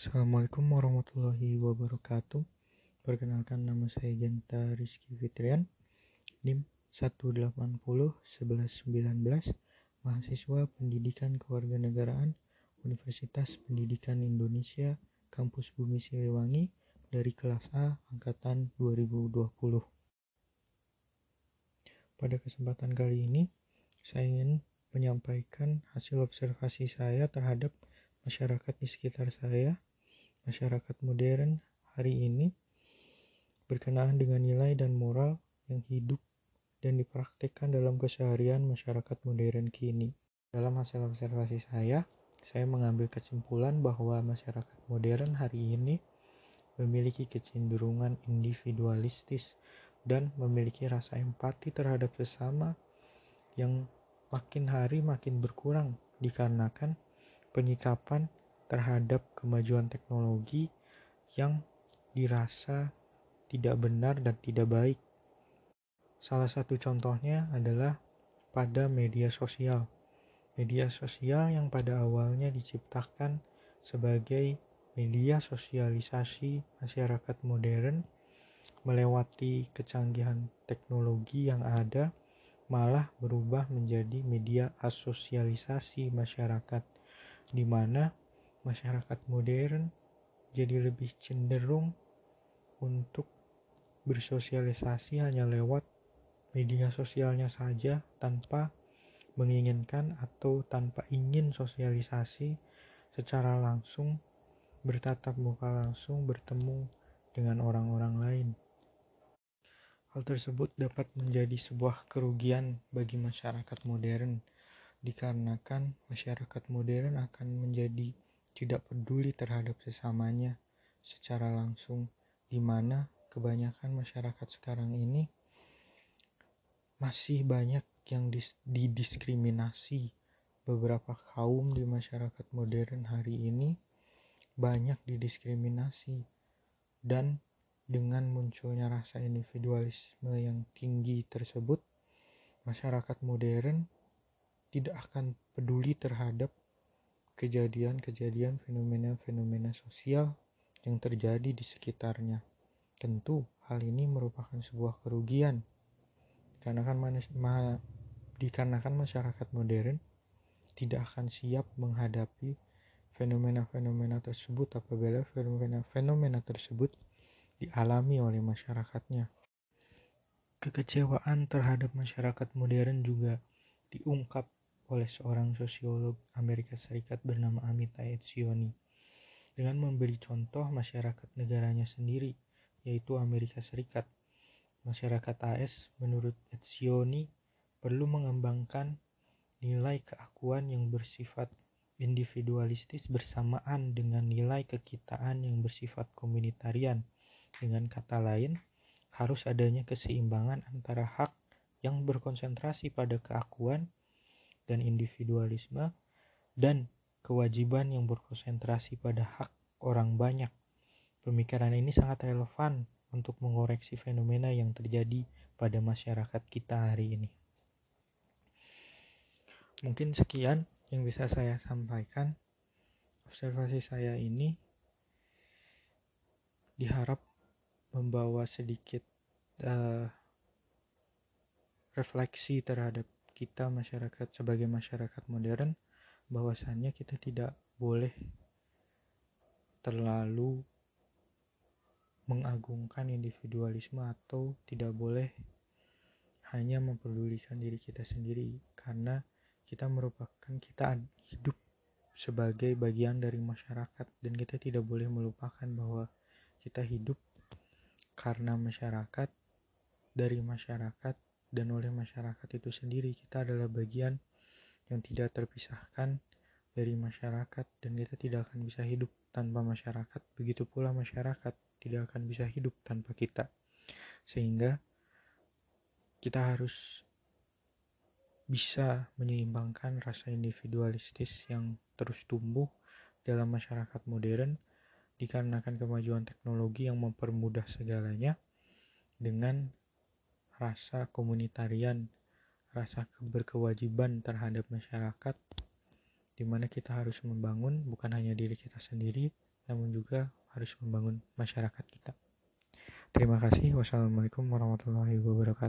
Assalamualaikum warahmatullahi wabarakatuh. Perkenalkan nama saya Genta Rizky Fitrian, NIM 180 1119, mahasiswa Pendidikan Kewarganegaraan Universitas Pendidikan Indonesia, Kampus Bumi Siliwangi dari kelas A angkatan 2020. Pada kesempatan kali ini, saya ingin menyampaikan hasil observasi saya terhadap masyarakat di sekitar saya, masyarakat modern hari ini, berkenaan dengan nilai dan moral yang hidup dan dipraktikkan dalam keseharian masyarakat modern kini. Dalam hasil observasi saya, saya mengambil kesimpulan bahwa masyarakat modern hari ini memiliki kecenderungan individualistis dan memiliki rasa empati terhadap sesama yang makin hari makin berkurang dikarenakan penyikapan terhadap kemajuan teknologi yang dirasa tidak benar dan tidak baik. Salah satu contohnya adalah pada media sosial. Media sosial yang pada awalnya diciptakan sebagai media sosialisasi masyarakat modern melewati kecanggihan teknologi yang ada malah berubah menjadi media asosialisasi masyarakat di mana masyarakat modern jadi lebih cenderung untuk bersosialisasi hanya lewat media sosialnya saja tanpa menginginkan atau tanpa ingin sosialisasi secara langsung bertatap muka langsung bertemu dengan orang-orang lain. Hal tersebut dapat menjadi sebuah kerugian bagi masyarakat modern dikarenakan masyarakat modern akan menjadi tidak peduli terhadap sesamanya secara langsung di mana kebanyakan masyarakat sekarang ini masih banyak yang didiskriminasi. Beberapa kaum di masyarakat modern hari ini banyak didiskriminasi. Dan dengan munculnya rasa individualisme yang tinggi tersebut masyarakat modern tidak akan peduli terhadap kejadian-kejadian fenomena-fenomena sosial yang terjadi di sekitarnya. Tentu hal ini merupakan sebuah kerugian karena kan ma dikarenakan masyarakat modern tidak akan siap menghadapi fenomena-fenomena tersebut apabila fenomena-fenomena tersebut dialami oleh masyarakatnya. Kekecewaan terhadap masyarakat modern juga diungkap oleh seorang sosiolog Amerika Serikat bernama Amita Etzioni dengan memberi contoh masyarakat negaranya sendiri yaitu Amerika Serikat. Masyarakat AS menurut Etzioni perlu mengembangkan nilai keakuan yang bersifat individualistis bersamaan dengan nilai kekitaan yang bersifat komunitarian. Dengan kata lain, harus adanya keseimbangan antara hak yang berkonsentrasi pada keakuan dan individualisme dan kewajiban yang berkonsentrasi pada hak orang banyak. Pemikiran ini sangat relevan untuk mengoreksi fenomena yang terjadi pada masyarakat kita hari ini. Mungkin sekian yang bisa saya sampaikan. Observasi saya ini diharap membawa sedikit uh, refleksi terhadap kita masyarakat sebagai masyarakat modern bahwasannya kita tidak boleh terlalu mengagungkan individualisme atau tidak boleh hanya memperdulikan diri kita sendiri. Karena kita merupakan kita hidup sebagai bagian dari masyarakat. Dan kita tidak boleh melupakan bahwa kita hidup karena masyarakat dari masyarakat dan oleh masyarakat itu sendiri kita adalah bagian yang tidak terpisahkan dari masyarakat dan kita tidak akan bisa hidup tanpa masyarakat. Begitu pula masyarakat tidak akan bisa hidup tanpa kita. Sehingga kita harus bisa menyeimbangkan rasa individualistis yang terus tumbuh dalam masyarakat modern dikarenakan kemajuan teknologi yang mempermudah segalanya dengan rasa komunitarian, rasa berkewajiban terhadap masyarakat, di mana kita harus membangun bukan hanya diri kita sendiri, namun juga harus membangun masyarakat kita. Terima kasih. Wassalamualaikum warahmatullahi wabarakatuh.